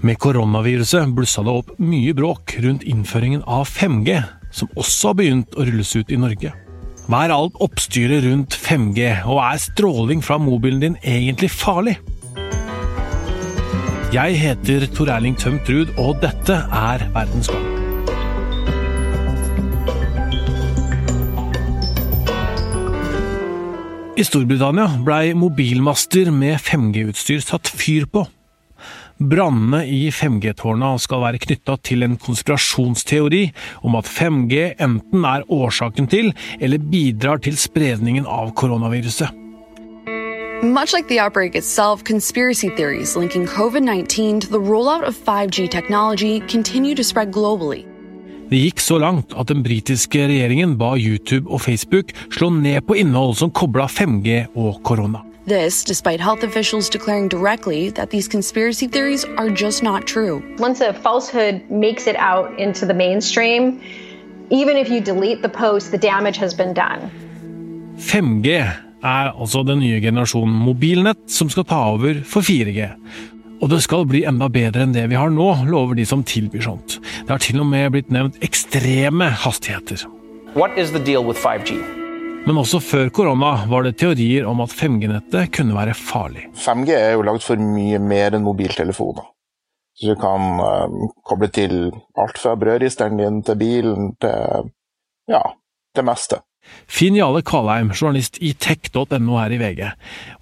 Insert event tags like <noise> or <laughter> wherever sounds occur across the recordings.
Med koronaviruset blussa det opp mye bråk rundt innføringen av 5G, som også har begynt å rulles ut i Norge. Hva er alt oppstyret rundt 5G, og er stråling fra mobilen din egentlig farlig? Jeg heter Tor Erling Tømt Ruud, og dette er Verdens. I Storbritannia blei mobilmaster med 5G-utstyr satt fyr på. Brannene i 5G-tårna skal være knytta til en konspirasjonsteori om at 5G enten er årsaken til eller bidrar til spredningen av koronaviruset. Much like the outbreak itself, conspiracy theories linking COVID 19 to the rollout of 5G technology continue to spread globally. Det gikk så langt at den britiske regjeringen ba YouTube og Facebook slå ned på innhold som kobla 5G og korona. This, despite health officials declaring directly that these conspiracy theories are just not true. Once a falsehood makes it out into the mainstream, even if you delete the post, the damage has been done. 5G er altså den nye generasjonen mobilnett som skal ta over for 4G. Og det skal bli enda bedre enn det vi har nå, lover de som tilbyr sånt. Det har til og med blitt nevnt ekstreme hastigheter. What is the deal with 5G? Men også før korona var det teorier om at 5G-nettet kunne være farlig. 5G er jo lagd for mye mer enn mobiltelefoner. Så du kan uh, koble til alt fra brødristeren din til bilen til ja, det meste. Finn Jale Kvalheim, journalist i tech.no her i VG.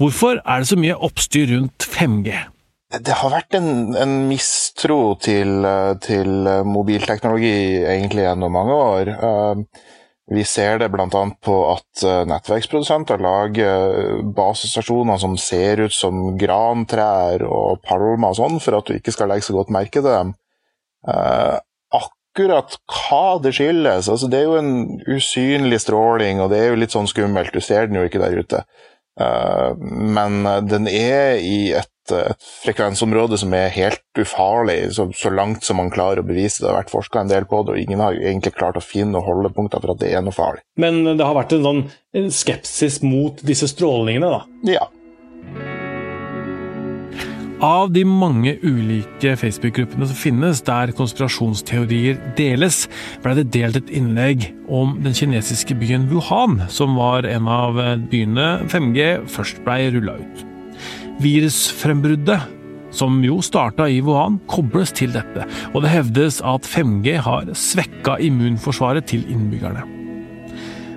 Hvorfor er det så mye oppstyr rundt 5G? Det har vært en, en mistro til, til, mobilteknologi egentlig gjennom mange år. Vi ser det bl.a. på at nettverksprodusenter lager basestasjoner som ser ut som grantrær og palmer og sånn, for at du ikke skal legge så godt merke til dem. Akkurat hva det skyldes, altså det er jo en usynlig stråling, og det er jo litt sånn skummelt, du ser den jo ikke der ute. Men den er i et et frekvensområde som er helt ufarlig, så, så, langt som man klarer å bevise. Det har vært forska en del på det, og ingen har egentlig klart å finne holdepunkter for at det er noe farlig. Men det har vært en sånn skepsis mot disse strålingene, da? Ja. Av de mange ulike Facebook-gruppene som finnes der konspirasjonsteorier deles, ble det delt et innlegg om den kinesiske byen Wuhan, som var en av byene 5G først blei rulla ut. Virusfrembruddet, som jo starta i Wuhan, kobles til dette, og det hevdes at 5G har svekka immunforsvaret til innbyggerne.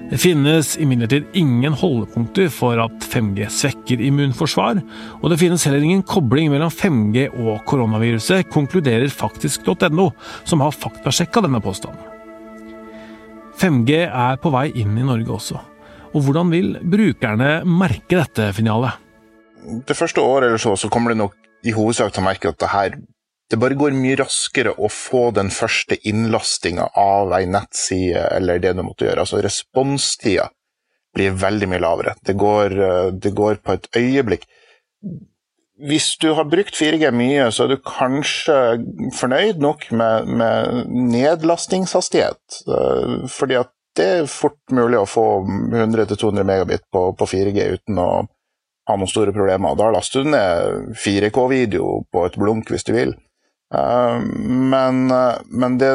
Det finnes imidlertid ingen holdepunkter for at 5G svekker immunforsvar, og det finnes heller ingen kobling mellom 5G og koronaviruset, konkluderer faktisk.no, som har faktasjekka denne påstanden. 5G er på vei inn i Norge også, og hvordan vil brukerne merke dette, Finale? Det første året eller så, så kommer det nok i hovedsak til å merke at det her det bare går mye raskere å få den første innlastinga av ei nettside eller det du måtte gjøre. Altså responstida blir veldig mye lavere. Det går, det går på et øyeblikk. Hvis du har brukt 4G mye, så er du kanskje fornøyd nok med, med nedlastingshastighet. Fordi at det er fort mulig å få 100-200 megabit på, på 4G uten å ha noen store problemer. Da laster du ned 4K-video på et blunk hvis du vil. Men, men, det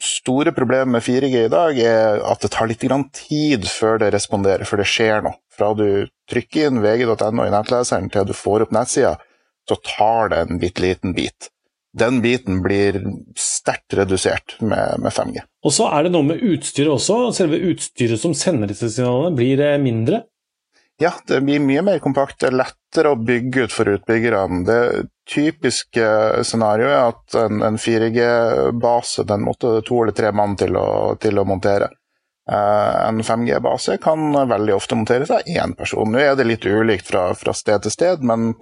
store problemet med 4G i dag er at det tar litt tid før det responderer, før det skjer noe. Fra du trykker inn vg.no i nettleseren til du får opp nettsida, så tar det en bitte liten bit. Den biten blir sterkt redusert med, med 5G. Og så er det noe med utstyret også. Selve utstyret som sender disse signalene, blir mindre? Ja, det blir mye mer kompakt. Det er lettere å bygge ut for utbyggerne. Det typiske scenarioet er at en, en 4G-base den måtte to eller tre mann til å, til å montere. Uh, en 5G-base kan veldig ofte monteres av én person. Nå er det litt ulikt fra, fra, sted til sted, men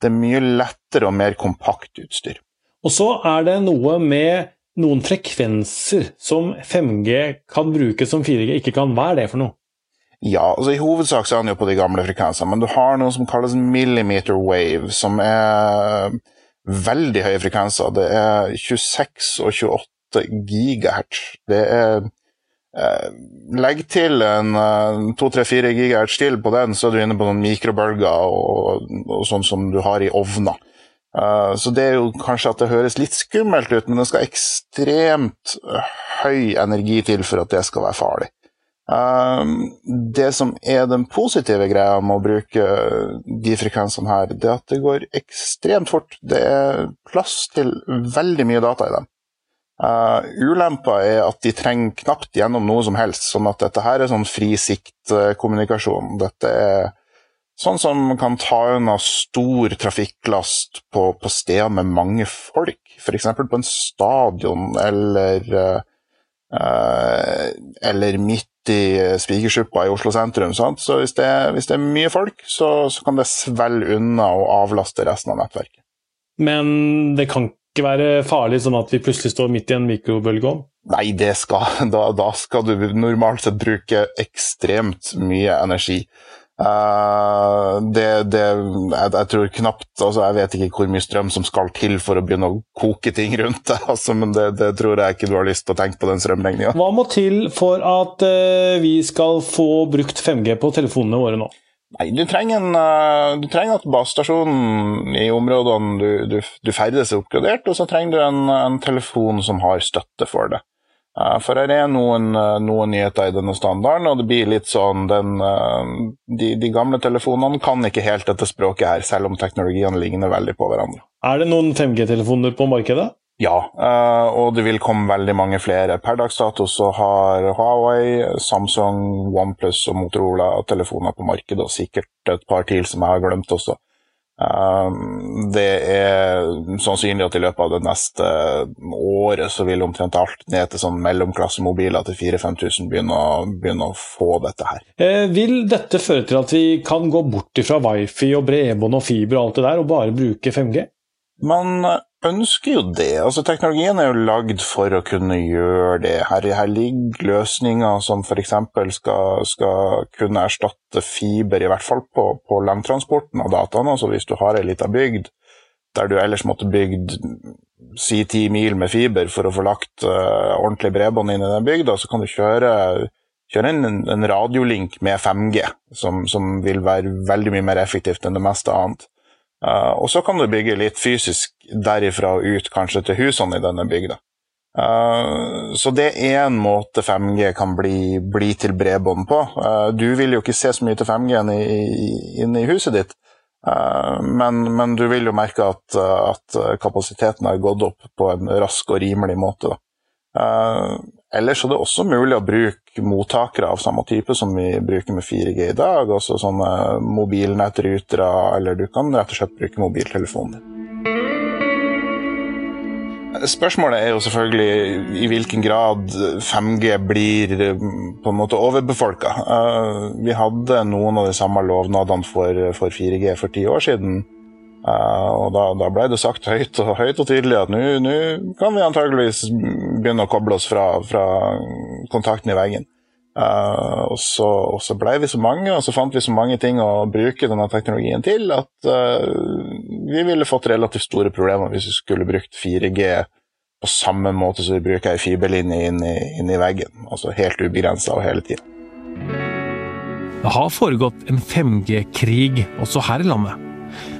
det er mye lettere og mer kompakt utstyr. Og så er det noe med noen frekvenser som 5G kan bruke som 4G ikke kan. Hva er det for noe? Ja, altså i hovedsak så er han jo på de gamle frekvensene, men du har noe som kalles millimeter wave, som er veldig høye frekvenser. Det er 26 og 28 gigahertz. Det er eh, Legg til en 2-3-4 gigahertz til på den, så er du inne på noen mikrobølger og, og sånn som du har i ovner. Uh, så det er jo kanskje at det høres litt skummelt ut, men det skal ekstremt høy energi til for at det skal være farlig. Uh, det som er den positive greia med å bruke de frekvensene her, det er at det går ekstremt fort. Det er plass til veldig mye data i dem. Uh, ulempa er at de trenger knapt gjennom noe som helst, sånn at dette her er sånn fri. Dette er Sånn som kan ta unna stor trafikklast på, på steder med mange folk, f.eks. på en stadion eller uh, eller midt i Spikersuppa i Oslo sentrum. Sant? Så hvis det, hvis det, er mye folk, så, så kan det svelge unna og avlaste resten av nettverket. Men det kan ikke være farlig sånn at vi plutselig står midt i en mikrobølgeovn? Nei, det skal, <laughs> da, da skal du normalt sett bruke ekstremt mye energi. Uh, det, det jeg, jeg, tror knapt altså Jeg vet ikke hvor mye strøm som skal til for å begynne å koke ting rundt det, <laughs> altså, men det, det, tror jeg ikke du har lyst til å tenke på den strømregninga. Hva må til for at uh, vi skal få brukt 5G på telefonene våre nå? Nei, Du trenger, en, uh, du trenger at basestasjonen i områdene du, du, du ferdes er oppgradert, og så trenger du en, en telefon som har støtte for det. For her er noen, eh, noen, nyheter i denne standarden, og det blir litt sånn den, eh, de, de, gamle telefonene kan ikke helt dette språket her, selv om teknologiene ligner veldig på hverandre. Er det noen 5G-telefoner på markedet? Ja, eh, og det vil komme veldig mange flere. Per dags dato så har Huawei, Samsung, OnePlus og Motorola telefoner på markedet, og sikkert et par til som jeg har glemt også. Um, det er sannsynlig at i løpet av det neste året så vil omtrent alt ned til sånn mellomklassemobiler til 4000-5000 begynne, begynne, å få dette her. Eh, vil dette føre til at vi kan gå bort fra wifi og bredbånd og fiber og alt det der, og bare bruke 5G? Man ønsker jo det. Altså, teknologien er jo lagd for å kunne gjøre det. Her, her ligger løsninger som f.eks. Skal, skal kunne erstatte fiber, i hvert fall på, på langtransporten av dataene. Altså hvis du har ei lita bygd der du ellers måtte bygd si ti mil med fiber for å få lagt uh, ordentlig bredbånd inn i den bygda, så kan du kjøre, kjøre en, en, radiolink med 5G, som, som vil være veldig mye mer effektivt enn det meste annet. Uh, og så kan du bygge litt fysisk derifra og ut, kanskje til husene i denne bygda. Uh, så det er en måte 5G kan bli, bli til bredbånd på. Uh, du vil jo ikke se så mye til 5G-en inne i huset ditt, men, men, du vil jo merke at, at, kapasiteten har gått opp på en rask og rimelig måte. Da. Ellers er det også mulig å bruke mottakere av samme type som vi bruker med 4G i dag. Altså sånne mobilnettrutere, eller du kan rett og slett bruke mobiltelefonen din. Spørsmålet er jo selvfølgelig i hvilken grad 5G blir på en måte overbefolka. Eh, vi hadde noen av de samme lovnadene for 4G for ti år siden. Uh, og da, da, ble det sagt høyt og, høyt og tydelig at nå kan vi antageligvis begynne å koble oss fra, fra kontakten i veggen. Uh, og, så, og, så, ble vi så mange, og så fant vi så mange ting å bruke denne teknologien til at uh, vi ville fått relativt store problemer hvis vi skulle brukt 4G på samme måte som vi bruker ei fiberlinje inn i, inn i veggen. Altså helt ubegrensa og hele tida. Det har foregått en 5G-krig også her i landet.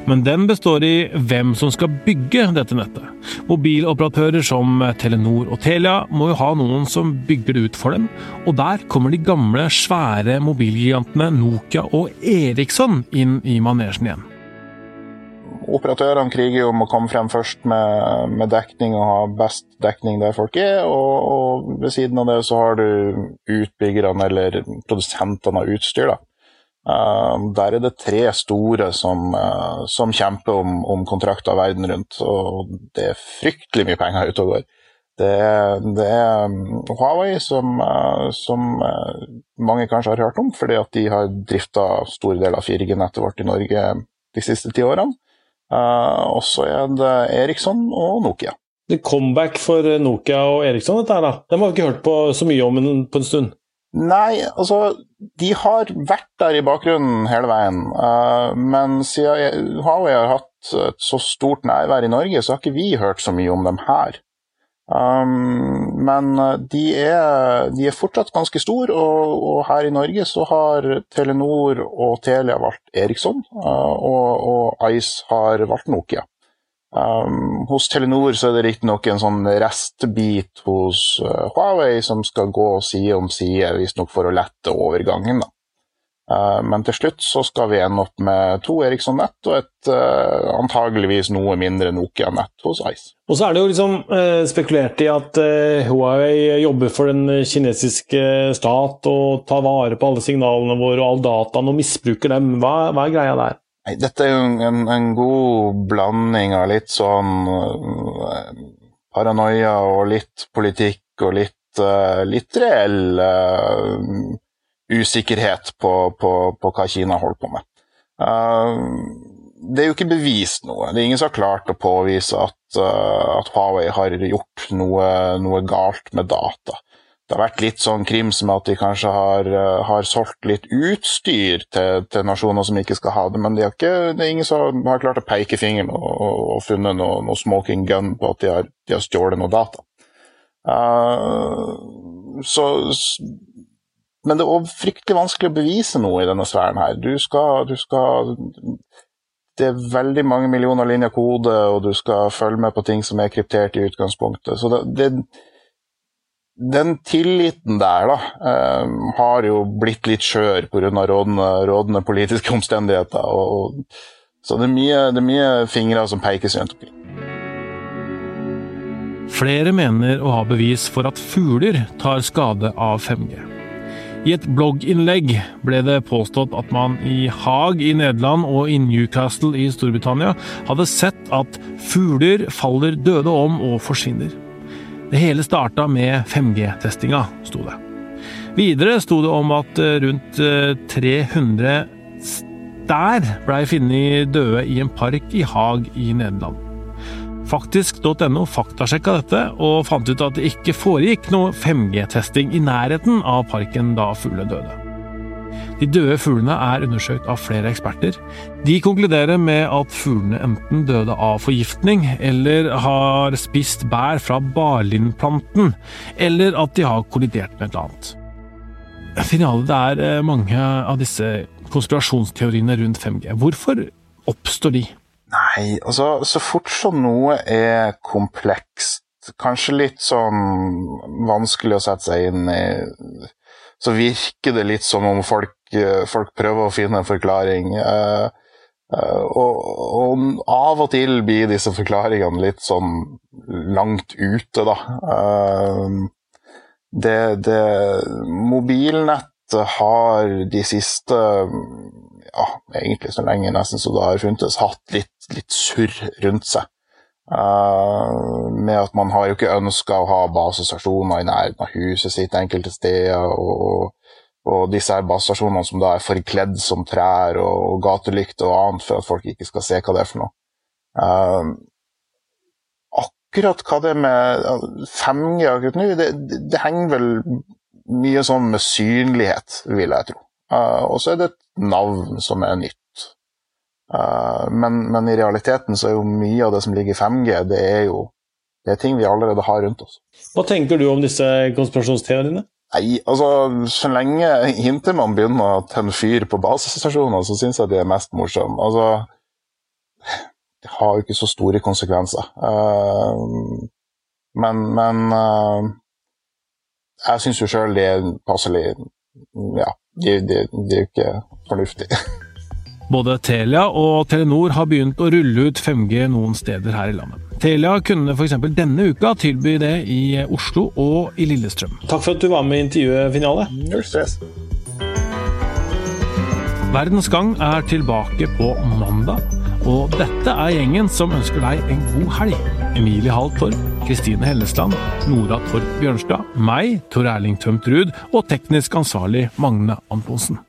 Men den består i hvem som skal bygge dette nettet. Mobiloperatører som Telenor og Telia må jo ha noen som bygger det ut for dem, og der kommer de gamle, svære mobilgigantene Nokia og Eriksson inn i manesjen igjen. Operatørene kriger om å komme frem først med, med, dekning og ha best dekning der folk er, og, og ved siden av det så har du utbyggerne eller produsentene av utstyr. da der er det tre store som, uh, som kjemper om, om, kontrakter verden rundt, og det er fryktelig mye penger ute og går. Det det er um, Huawei, som, uh, som mange kanskje har hørt om, fordi at de har drifta store deler av 4G-nettet vårt i Norge de siste ti årene. og så er det Eriksson og Nokia. Det er comeback for Nokia og Eriksson, dette her, da. Dem har vi ikke hørt på så mye om på en stund. Nei, altså De har vært der i bakgrunnen hele veien. Uh, men siden Huawei har hatt et så stort nærvær i Norge, så har ikke vi hørt så mye om dem her. Um, men de er, de er, fortsatt ganske store, og, og, her i Norge så har Telenor og Telia valgt Eriksson, uh, og, og, Ice har valgt Nokia. Um, hos Telenor så er det riktignok en sånn restbit hos uh, Huawei som skal gå side om side, visstnok for å lette overgangen. da. Uh, men til slutt så skal vi ende opp med to Eriksson-nett og et uh, antageligvis noe mindre Nokia-nett hos Ice. Og så er det jo liksom uh, spekulert i at Huawei jobber for den kinesiske stat og tar vare på alle signalene våre og all dataen og misbruker dem. Hva, hva er greia der? Nei, dette er jo en, en, god blanding av litt sånn paranoia og litt politikk og litt, litt reell usikkerhet på, på, på, hva Kina holder på med. Uh, det er jo ikke bevist noe. Det er ingen som har klart å påvise at, uh, at Huawei har gjort noe, noe, galt med data. Det har vært litt sånn krims med at de kanskje har, uh, har solgt litt utstyr til, til, nasjoner som ikke skal ha det, men de ikke, det er ingen som har klart å peke fingeren og, og, og funnet noe, noe, smoking gun på at de har, de har stjålet noe data. Uh, så men det er òg fryktelig vanskelig å bevise noe i denne sfæren her. Du skal, du skal Det er veldig mange millioner linjer kode, og du skal følge med på ting som er kryptert i utgangspunktet. Så det, det den tilliten der da, eh, har jo blitt litt skjør pga. Rådende, rådende politiske omstendigheter. Og, og, så det er, mye, det er mye fingre som pekes rundt omkring. Flere mener å ha bevis for at fugler tar skade av 5G. I et blogginnlegg ble det påstått at man i Haag i Nederland og i Newcastle i Storbritannia hadde sett at fugler faller døde om og forsvinner. Det hele starta med 5G-testinga, sto det. Videre sto det om at eh, rundt 300 eh, stær blei funnet døde i en park i Haag i Nederland. Faktisk.no faktasjekka dette, og fant ut at det ikke foregikk noe 5G-testing i nærheten av parken da fuglene døde. De døde fuglene er undersøkt av flere eksperter. De konkluderer med at fuglene enten døde av forgiftning, eller har spist bær fra barlindplanten, eller at de har kollidert med et eller annet. Finale, det er eh, mange av disse konspirasjonsteoriene rundt 5G. Hvorfor oppstår de? Nei, altså så fort som noe er komplekst, kanskje litt sånn vanskelig å sette seg inn i, så virker det litt som om folk, folk prøver å finne en forklaring. Uh, uh, og, og, av og til blir disse forklaringene litt sånn langt ute, da. Det, det Mobilnettet har de siste ja, egentlig så lenge nesten som det har funtes, hatt litt, litt surr rundt seg. Uh, med at man har jo ikke ønska å ha basestasjoner i nærheten av huset sitt enkelte steder. Og, og disse her basestasjonene som da er forkledd som trær og, og gatelykt og annet for at folk ikke skal se hva det er for noe. Uh, akkurat hva det er med 5G akkurat nå, det, det, det henger vel mye sånn med synlighet, vil jeg tro. Uh, og så er det et navn som er nytt. Uh, men, men, i realiteten så er jo mye av det som ligger i 5G, det er jo det er ting vi allerede har rundt oss. Hva tenker du om disse konspirasjonsteoriene? Nei, altså, Så lenge inntil man begynner å tenne fyr på basestasjoner, så syns jeg de er mest morsomme. Altså, det har jo ikke så store konsekvenser. Uh, men, men uh, jeg syns jo sjøl de er passelig ja, det, de, de er jo ikke fornuftig. <laughs> Både Telia og Telenor har begynt å rulle ut 5G noen steder her i landet. Telia kunne f.eks. denne uka tilby det i Oslo og i Lillestrøm. Takk for at du var med i intervjuet, Finale. Null stress. Verdens Gang er tilbake på mandag, og dette er gjengen som ønsker deg en god helg. Emilie Hall Torp, Kristine Hellesland, Nora Torp Bjørnstad, meg, Tor Erling Tømt Ruud og teknisk ansvarlig Magne Antonsen.